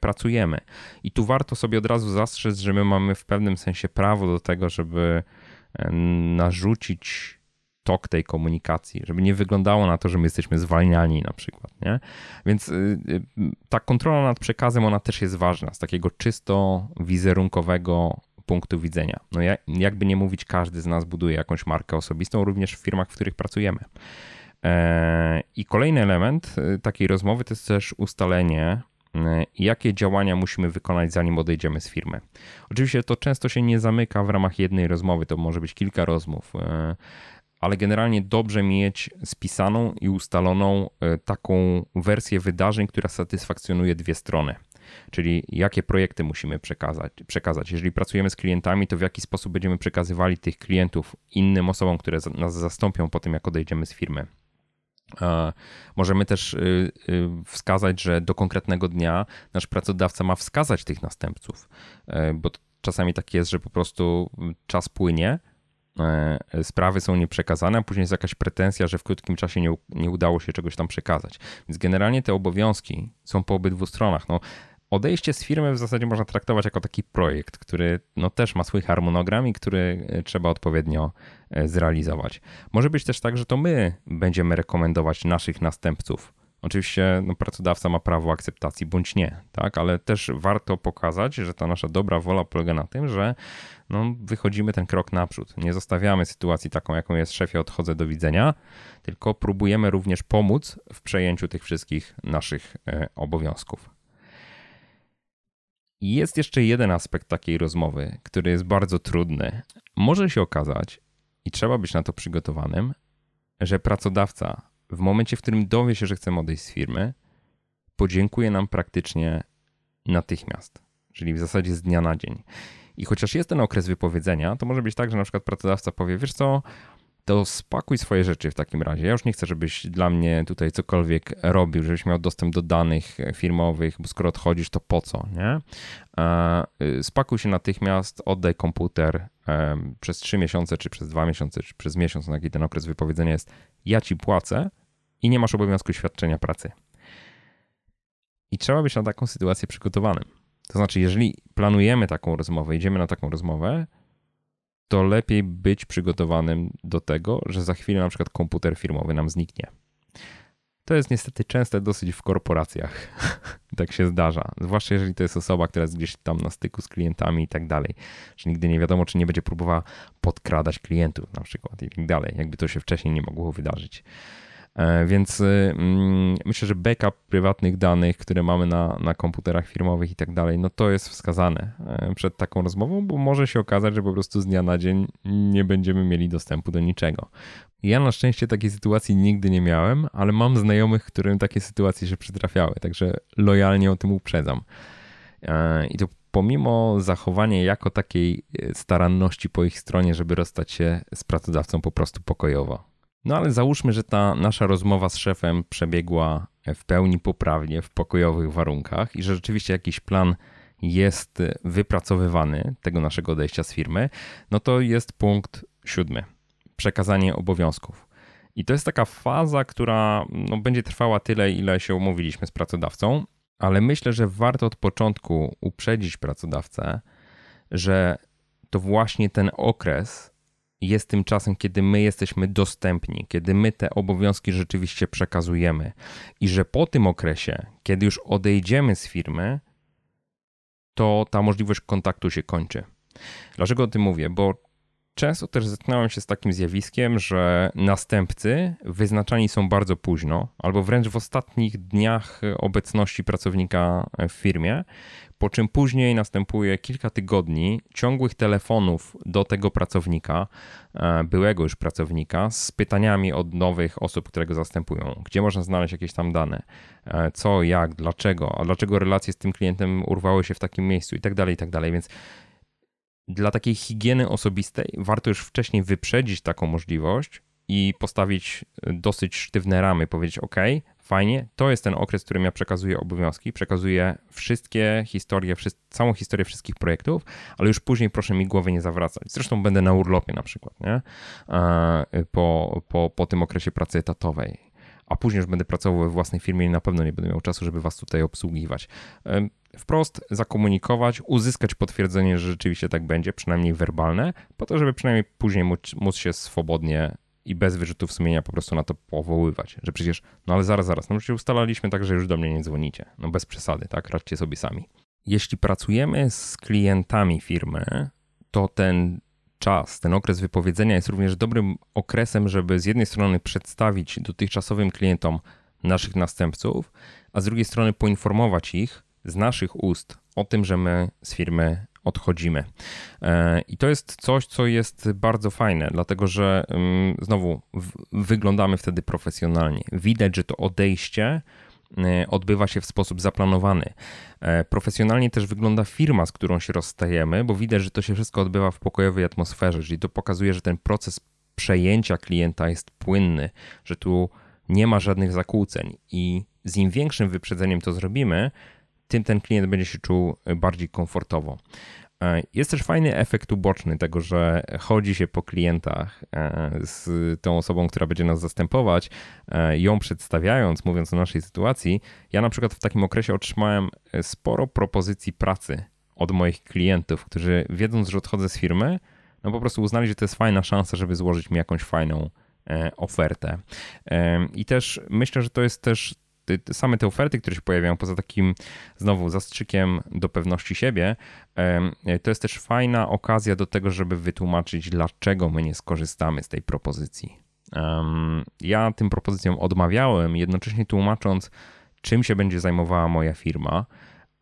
pracujemy. I tu warto sobie od razu zastrzec, że my mamy w pewnym sensie prawo do tego, żeby e, narzucić tok tej komunikacji, żeby nie wyglądało na to, że my jesteśmy zwalniani na przykład, nie? Więc y, y, ta kontrola nad przekazem, ona też jest ważna z takiego czysto wizerunkowego punktu widzenia. No jakby nie mówić, każdy z nas buduje jakąś markę osobistą, również w firmach, w których pracujemy. E, I kolejny element y, takiej rozmowy to jest też ustalenie, jakie działania musimy wykonać, zanim odejdziemy z firmy. Oczywiście to często się nie zamyka w ramach jednej rozmowy, to może być kilka rozmów. E, ale generalnie dobrze mieć spisaną i ustaloną e, taką wersję wydarzeń, która satysfakcjonuje dwie strony. Czyli jakie projekty musimy przekazać, przekazać. Jeżeli pracujemy z klientami, to w jaki sposób będziemy przekazywali tych klientów innym osobom, które nas zastąpią po tym, jak odejdziemy z firmy. Możemy też y, y, wskazać, że do konkretnego dnia nasz pracodawca ma wskazać tych następców, e, bo czasami tak jest, że po prostu czas płynie E, sprawy są nieprzekazane, a później jest jakaś pretensja, że w krótkim czasie nie, nie udało się czegoś tam przekazać. Więc generalnie te obowiązki są po obydwu stronach. No, odejście z firmy w zasadzie można traktować jako taki projekt, który no, też ma swój harmonogram i który e, trzeba odpowiednio e, zrealizować. Może być też tak, że to my będziemy rekomendować naszych następców Oczywiście no, pracodawca ma prawo akceptacji bądź nie, tak? ale też warto pokazać, że ta nasza dobra wola polega na tym, że no, wychodzimy ten krok naprzód. Nie zostawiamy sytuacji taką, jaką jest szefie, odchodzę do widzenia, tylko próbujemy również pomóc w przejęciu tych wszystkich naszych e, Jest jeszcze jeden aspekt takiej rozmowy, który jest bardzo trudny. Może się okazać, i trzeba być na to przygotowanym, że pracodawca w momencie, w którym dowie się, że chcemy odejść z firmy, podziękuje nam praktycznie natychmiast, czyli w zasadzie z dnia na dzień. I chociaż jest ten okres wypowiedzenia, to może być tak, że na przykład pracodawca powie, wiesz co, to spakuj swoje rzeczy w takim razie. Ja już nie chcę, żebyś dla mnie tutaj cokolwiek robił, żebyś miał dostęp do danych firmowych, bo skoro odchodzisz, to po co, nie? Y, spakuj się natychmiast, oddaj komputer przez trzy miesiące, czy przez dwa miesiące, czy przez miesiąc, na jaki ten okres wypowiedzenia jest. Ja ci płacę, i nie masz obowiązku świadczenia pracy. I trzeba być na taką sytuację przygotowanym. To znaczy, jeżeli planujemy taką rozmowę, idziemy na taką rozmowę, to lepiej być przygotowanym do tego, że za chwilę na przykład komputer firmowy nam zniknie. To jest niestety częste dosyć w korporacjach. tak się zdarza. Zwłaszcza jeżeli to jest osoba, która jest gdzieś tam na styku z klientami i tak dalej. Że nigdy nie wiadomo, czy nie będzie próbowała podkradać klientów na przykład i tak dalej. Jakby to się wcześniej nie mogło wydarzyć. E, więc mm, myślę, że backup prywatnych danych, które mamy na, na komputerach firmowych i tak dalej, no to jest wskazane e, przed taką rozmową, bo może się okazać, że po prostu z dnia na dzień nie będziemy mieli dostępu do niczego. Ja na szczęście takiej sytuacji nigdy nie miałem, ale mam znajomych, którym takie sytuacje się przytrafiały, także lojalnie o tym uprzedzam. E, I to pomimo zachowania jako takiej staranności po ich stronie, żeby rozstać się z pracodawcą po prostu pokojowo. No ale załóżmy, że ta nasza rozmowa z szefem przebiegła w pełni poprawnie, w pokojowych warunkach i że rzeczywiście jakiś plan jest wypracowywany tego naszego odejścia z firmy, no to jest punkt siódmy. Przekazanie obowiązków. I to jest taka faza, która no, będzie trwała tyle, ile się umówiliśmy z pracodawcą, ale myślę, że warto od początku uprzedzić pracodawcę, że to właśnie ten okres jest tym czasem, kiedy my jesteśmy dostępni, kiedy my te obowiązki rzeczywiście przekazujemy i że po tym okresie, kiedy już odejdziemy z firmy, to ta możliwość kontaktu się kończy. Dlaczego o tym mówię? Bo często też zetknąłem się z takim zjawiskiem, że następcy wyznaczani są bardzo późno, albo wręcz w ostatnich dniach obecności pracownika w firmie, po czym później następuje kilka tygodni ciągłych telefonów do tego pracownika, e, byłego już pracownika, z pytaniami od nowych osób, które go zastępują. Gdzie można znaleźć jakieś tam dane? E, co, jak, dlaczego? A dlaczego relacje z tym klientem urwały się w takim miejscu i tak dalej, i tak dalej. Więc dla takiej higieny osobistej warto już wcześniej wyprzedzić taką możliwość i postawić dosyć sztywne ramy, powiedzieć: OK, fajnie, to jest ten okres, w którym ja przekazuję obowiązki, przekazuję wszystkie historie, całą historię wszystkich projektów, ale już później proszę mi głowy nie zawracać. Zresztą będę na urlopie na przykład, nie? Po, po, po tym okresie pracy etatowej. A później już będę pracował we własnej firmie i na pewno nie będę miał czasu, żeby was tutaj obsługiwać. Wprost zakomunikować, uzyskać potwierdzenie, że rzeczywiście tak będzie, przynajmniej werbalne, po to, żeby przynajmniej później móc, móc się swobodnie i bez wyrzutów sumienia po prostu na to powoływać, że przecież, no ale zaraz, zaraz, no przecież ustalaliśmy tak, że już do mnie nie dzwonicie. No bez przesady, tak? Radźcie sobie sami. Jeśli pracujemy z klientami firmy, to ten czas, ten okres wypowiedzenia jest również dobrym okresem, żeby z jednej strony przedstawić dotychczasowym klientom naszych następców, a z drugiej strony poinformować ich z naszych ust o tym, że my z firmy odchodzimy. E, I to jest coś, co jest bardzo fajne, dlatego że mm, znowu wyglądamy wtedy profesjonalnie. Widać, że to odejście odbywa się w sposób zaplanowany. E, profesjonalnie też wygląda firma, z którą się rozstajemy, bo widać, że to się wszystko odbywa w pokojowej atmosferze, czyli to pokazuje, że ten proces przejęcia klienta jest płynny, że tu nie ma żadnych zakłóceń i z im większym wyprzedzeniem to zrobimy, tym ten klient będzie się czuł bardziej komfortowo. E, jest też fajny efekt uboczny tego, że chodzi się po klientach e, z tą osobą, która będzie nas zastępować, e, ją przedstawiając, mówiąc o naszej sytuacji. Ja na przykład w takim okresie otrzymałem sporo propozycji pracy od moich klientów, którzy wiedząc, że odchodzę z firmy, no po prostu uznali, że to jest fajna szansa, żeby złożyć mi jakąś fajną ofertę. I też myślę, że to jest też te, same te oferty, które się pojawiają, poza takim znowu zastrzykiem do pewności siebie, to jest też fajna okazja do tego, żeby wytłumaczyć, dlaczego my nie skorzystamy z tej propozycji. Ja tym propozycjom odmawiałem, jednocześnie tłumacząc, czym się będzie zajmowała moja firma.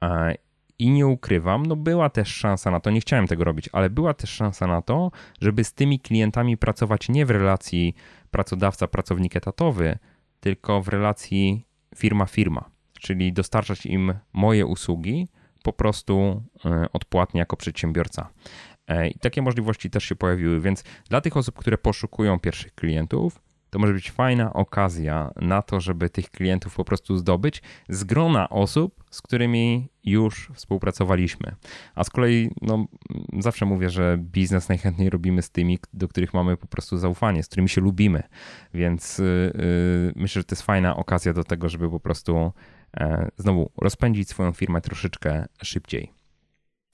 E, I nie ukrywam, no była też szansa na to, nie chciałem tego robić, ale była też szansa na to, żeby z tymi klientami pracować nie w relacji pracodawca-pracownik etatowy, tylko w relacji firma-firma, czyli dostarczać im moje usługi po prostu e, odpłatnie jako przedsiębiorca. E, I takie możliwości też się pojawiły, więc dla tych osób, które poszukują pierwszych klientów, to może być fajna okazja na to, żeby tych klientów po prostu zdobyć z grona osób, z którymi już współpracowaliśmy. A z kolei, no, zawsze mówię, że biznes najchętniej robimy z tymi, do których mamy po prostu zaufanie, z którymi się lubimy. Więc yy, myślę, że to jest fajna okazja do tego, żeby po prostu yy, znowu rozpędzić swoją firmę troszeczkę szybciej.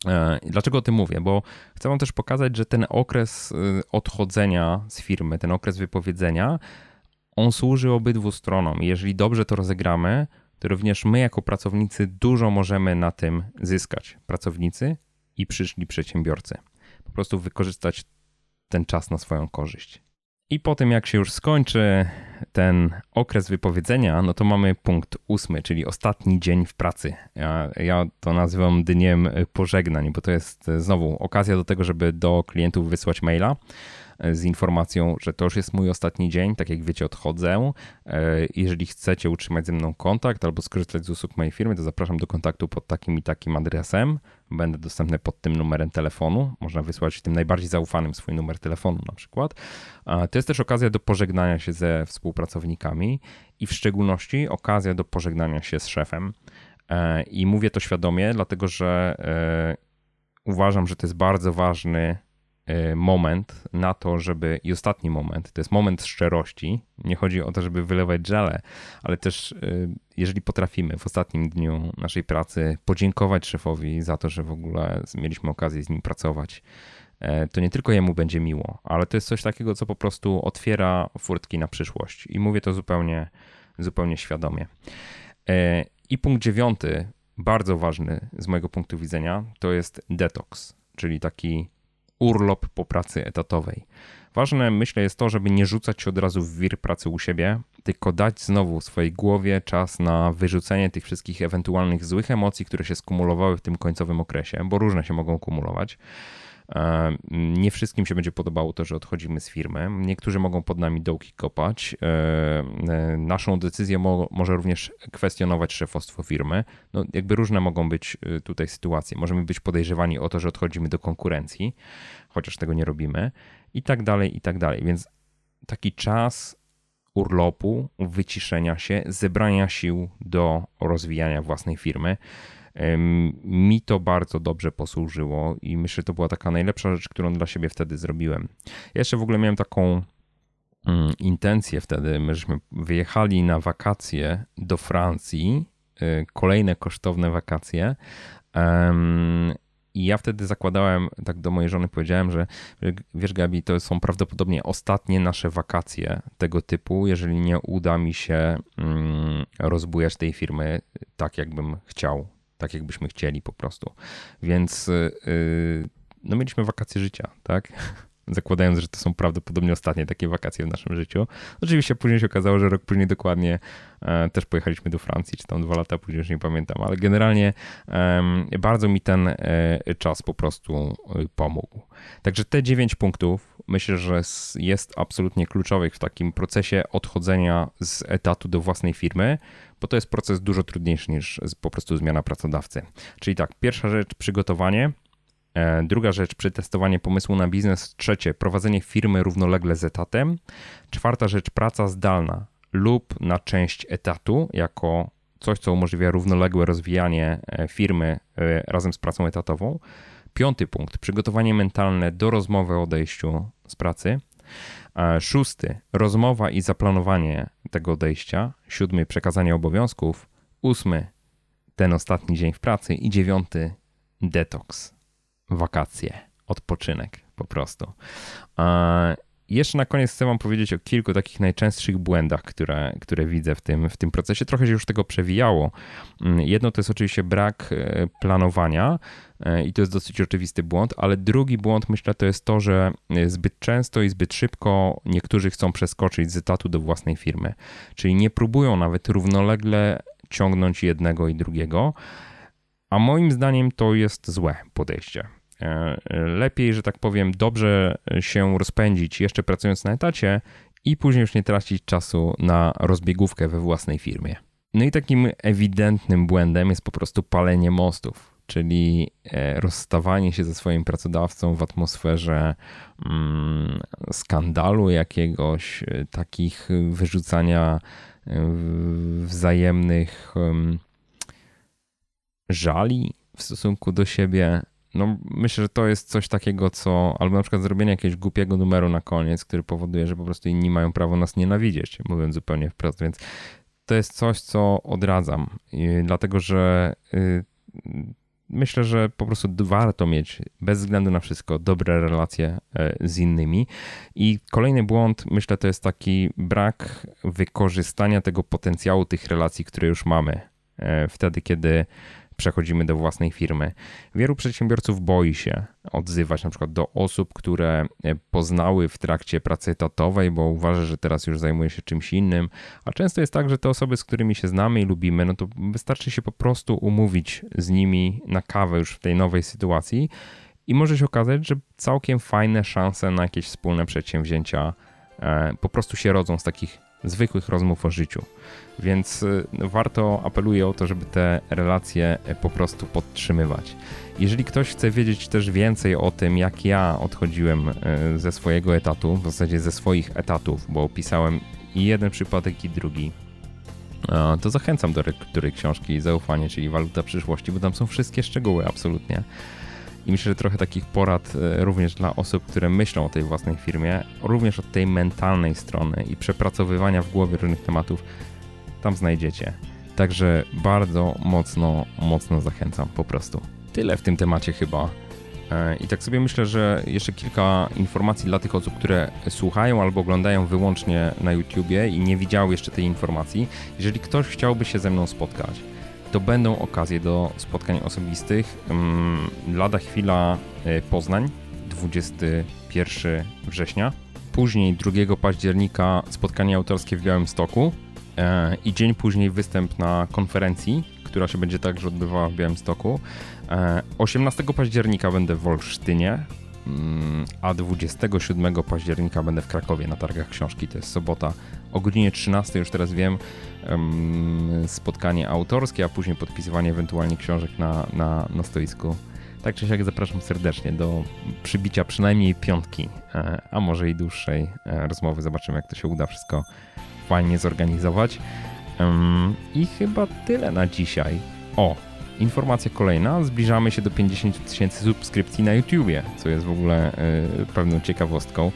E, dlaczego o tym mówię? Bo chcę Wam też pokazać, że ten okres y, odchodzenia z firmy, ten okres wypowiedzenia, on służy obydwu stronom. Jeżeli dobrze to rozegramy, to również my, jako pracownicy, dużo możemy na tym zyskać. Pracownicy i przyszli przedsiębiorcy. Po prostu wykorzystać ten czas na swoją korzyść. I po tym, jak się już skończy ten okres wypowiedzenia, no to mamy punkt ósmy, czyli ostatni dzień w pracy. Ja, ja to nazywam dniem pożegnań, bo to jest znowu okazja do tego, żeby do klientów wysłać maila z informacją, że to już jest mój ostatni dzień, tak jak wiecie, odchodzę. E, jeżeli chcecie utrzymać ze mną kontakt albo skorzystać z usług mojej firmy, to zapraszam do kontaktu pod takim i takim adresem. Będę dostępny pod tym numerem telefonu. Można wysłać tym najbardziej zaufanym swój numer telefonu na przykład. To jest też okazja do pożegnania się ze współpracownikami i w szczególności okazja do pożegnania się z szefem. E, I mówię to świadomie, dlatego że e, uważam, że to jest bardzo ważny moment na to, żeby i ostatni moment, to jest moment szczerości. Nie chodzi o to, żeby wylewać żale, ale też y, jeżeli potrafimy w ostatnim dniu naszej pracy podziękować szefowi za to, że w ogóle mieliśmy okazję z nim pracować, e, to nie tylko jemu będzie miło, ale to jest coś takiego, co po prostu otwiera furtki na przyszłość. I mówię to zupełnie, zupełnie świadomie. I punkt dziewiąty, bardzo ważny z mojego punktu widzenia, to jest detoks, czyli taki urlop po pracy etatowej. Ważne, myślę, jest to, żeby nie rzucać się od razu w wir pracy u siebie, tylko dać znowu swojej głowie czas na wyrzucenie tych wszystkich ewentualnych złych emocji, które się skumulowały w tym końcowym okresie, bo różne się mogą kumulować. E, nie wszystkim się będzie podobało to, że odchodzimy z firmy. Niektórzy mogą pod nami dołki kopać. E, e, naszą decyzję mo może również kwestionować szefostwo firmy. No, jakby różne mogą być tutaj sytuacje. Możemy być podejrzewani o to, że odchodzimy do konkurencji, chociaż tego nie robimy, i tak dalej, i tak dalej. Więc taki czas urlopu, wyciszenia się, zebrania sił do rozwijania własnej firmy mi to bardzo dobrze posłużyło i myślę, że to była taka najlepsza rzecz, którą dla siebie wtedy zrobiłem. Ja jeszcze w ogóle miałem taką mm, intencję wtedy, my żeśmy wyjechali na wakacje do Francji, y, kolejne kosztowne wakacje. I ja wtedy zakładałem, tak do mojej żony powiedziałem, że wiesz, Gabi, to są prawdopodobnie ostatnie nasze wakacje tego typu, jeżeli nie uda mi się mm, rozbujać tej firmy tak, jakbym chciał tak jakbyśmy chcieli po prostu. Więc yy, no mieliśmy wakacje życia, tak? Zakładając, że to są prawdopodobnie ostatnie takie wakacje w naszym życiu. Oczywiście później się okazało, że rok później dokładnie e, też pojechaliśmy do Francji, czy tam dwa lata później, już nie pamiętam, ale generalnie bardzo mi ten e, czas po prostu e, pomógł. Także te dziewięć punktów myślę, że jest absolutnie kluczowych w takim procesie odchodzenia z etatu do własnej firmy, bo to jest proces dużo trudniejszy niż po prostu zmiana pracodawcy. Czyli tak, pierwsza rzecz przygotowanie, druga rzecz przetestowanie pomysłu na biznes, trzecie prowadzenie firmy równolegle z etatem, czwarta rzecz praca zdalna lub na część etatu jako coś, co umożliwia równoległe rozwijanie e, firmy e, razem z pracą etatową. Piąty punkt przygotowanie mentalne do rozmowy o odejściu z pracy. Szósty, rozmowa i zaplanowanie tego odejścia. Siódmy, przekazanie obowiązków. Ósmy, ten ostatni dzień w pracy. I dziewiąty, detoks, wakacje, odpoczynek po prostu. Jeszcze na koniec chcę Wam powiedzieć o kilku takich najczęstszych błędach, które, które widzę w tym, w tym procesie. Trochę się już tego przewijało. Mm, jedno to jest oczywiście brak e, planowania e, i to jest dosyć oczywisty błąd, ale drugi błąd myślę to jest to, że e, zbyt często i zbyt szybko niektórzy chcą przeskoczyć z etatu do własnej firmy, czyli nie próbują nawet równolegle ciągnąć jednego i drugiego. A moim zdaniem to jest złe podejście. E, lepiej, że tak powiem, dobrze się rozpędzić jeszcze pracując na etacie i później już nie tracić czasu na rozbiegówkę we własnej firmie. No i takim ewidentnym błędem jest po prostu palenie mostów, czyli e, rozstawanie się ze swoim pracodawcą w atmosferze mm, skandalu jakiegoś, e, takich wyrzucania wzajemnych żali w stosunku do siebie, no myślę, że to jest coś takiego, co, albo na przykład zrobienie jakiegoś głupiego numeru na koniec, który powoduje, że po prostu inni mają prawo nas nienawidzieć, mówiąc zupełnie wprost, więc to jest coś, co odradzam, dlatego że y, myślę, że po prostu warto mieć bez względu na wszystko dobre relacje e, z innymi. I kolejny błąd, myślę, to jest taki brak wykorzystania tego potencjału tych relacji, które już mamy. E, wtedy, kiedy przechodzimy do własnej firmy. Wielu przedsiębiorców boi się odzywać na przykład do osób, które e, poznały w trakcie pracy etatowej, bo uważa, że teraz już zajmuje się czymś innym, a często jest tak, że te osoby, z którymi się znamy i lubimy, no to wystarczy się po prostu umówić z nimi na kawę już w tej nowej sytuacji i może się okazać, że całkiem fajne szanse na jakieś wspólne przedsięwzięcia e, po prostu się rodzą z takich zwykłych rozmów o życiu. Więc y, warto, apeluję o to, żeby te relacje y, po prostu podtrzymywać. Jeżeli ktoś chce wiedzieć też więcej o tym, jak ja odchodziłem y, ze swojego etatu, w zasadzie ze swoich etatów, bo opisałem i jeden przypadek, i drugi, to zachęcam do lektury książki Zaufanie, czyli Waluta Przyszłości, bo tam są wszystkie szczegóły absolutnie. I myślę, że trochę takich porad e, również dla osób, które myślą o tej własnej firmie, również od tej mentalnej strony i przepracowywania w głowie różnych tematów, tam znajdziecie. Także bardzo mocno, mocno zachęcam po prostu. Tyle w tym temacie chyba. E, I tak sobie myślę, że jeszcze kilka informacji dla tych osób, które słuchają albo oglądają wyłącznie na YouTubie i nie widziały jeszcze tej informacji. Jeżeli ktoś chciałby się ze mną spotkać, to będą okazje do spotkań osobistych. Mm, lada chwila e, Poznań, 21 września. Później 2 października spotkanie autorskie w Białymstoku e, i dzień później występ na konferencji, która się będzie także odbywała w Białymstoku. 18 e, października będę w Wolsztynie, a 27 października będę w Krakowie na targach książki. To jest sobota o godzinie 13, już teraz wiem, spotkanie autorskie, a później podpisywanie ewentualnie książek na, na, na stoisku. Tak czy siak zapraszam serdecznie do przybicia przynajmniej piątki, e, a może i dłuższej e, rozmowy. Zobaczymy, jak to się uda wszystko fajnie zorganizować. I chyba tyle na dzisiaj. O, informacja kolejna. Zbliżamy się do 50 tysięcy subskrypcji na YouTubie, co jest w ogóle e, pewną ciekawostką.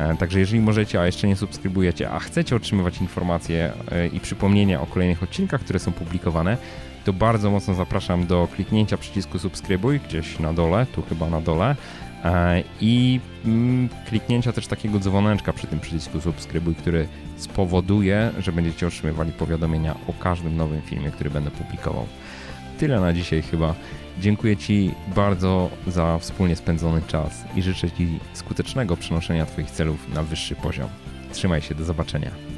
E, także jeżeli możecie, a jeszcze nie subskrybujecie, a chcecie otrzymywać informacje e, i przypomnienia o kolejnych odcinkach, które są publikowane, to bardzo mocno zapraszam do kliknięcia przycisku subskrybuj gdzieś na dole, tu chyba na dole e, i mm, kliknięcia też takiego dzwoneczka przy tym przycisku subskrybuj, który spowoduje, że będziecie otrzymywali powiadomienia o każdym nowym filmie, który będę publikował. Tyle na dzisiaj chyba. Dziękuję Ci bardzo za wspólnie spędzony czas i życzę Ci skutecznego przenoszenia Twoich celów na wyższy poziom. Trzymaj się, do zobaczenia.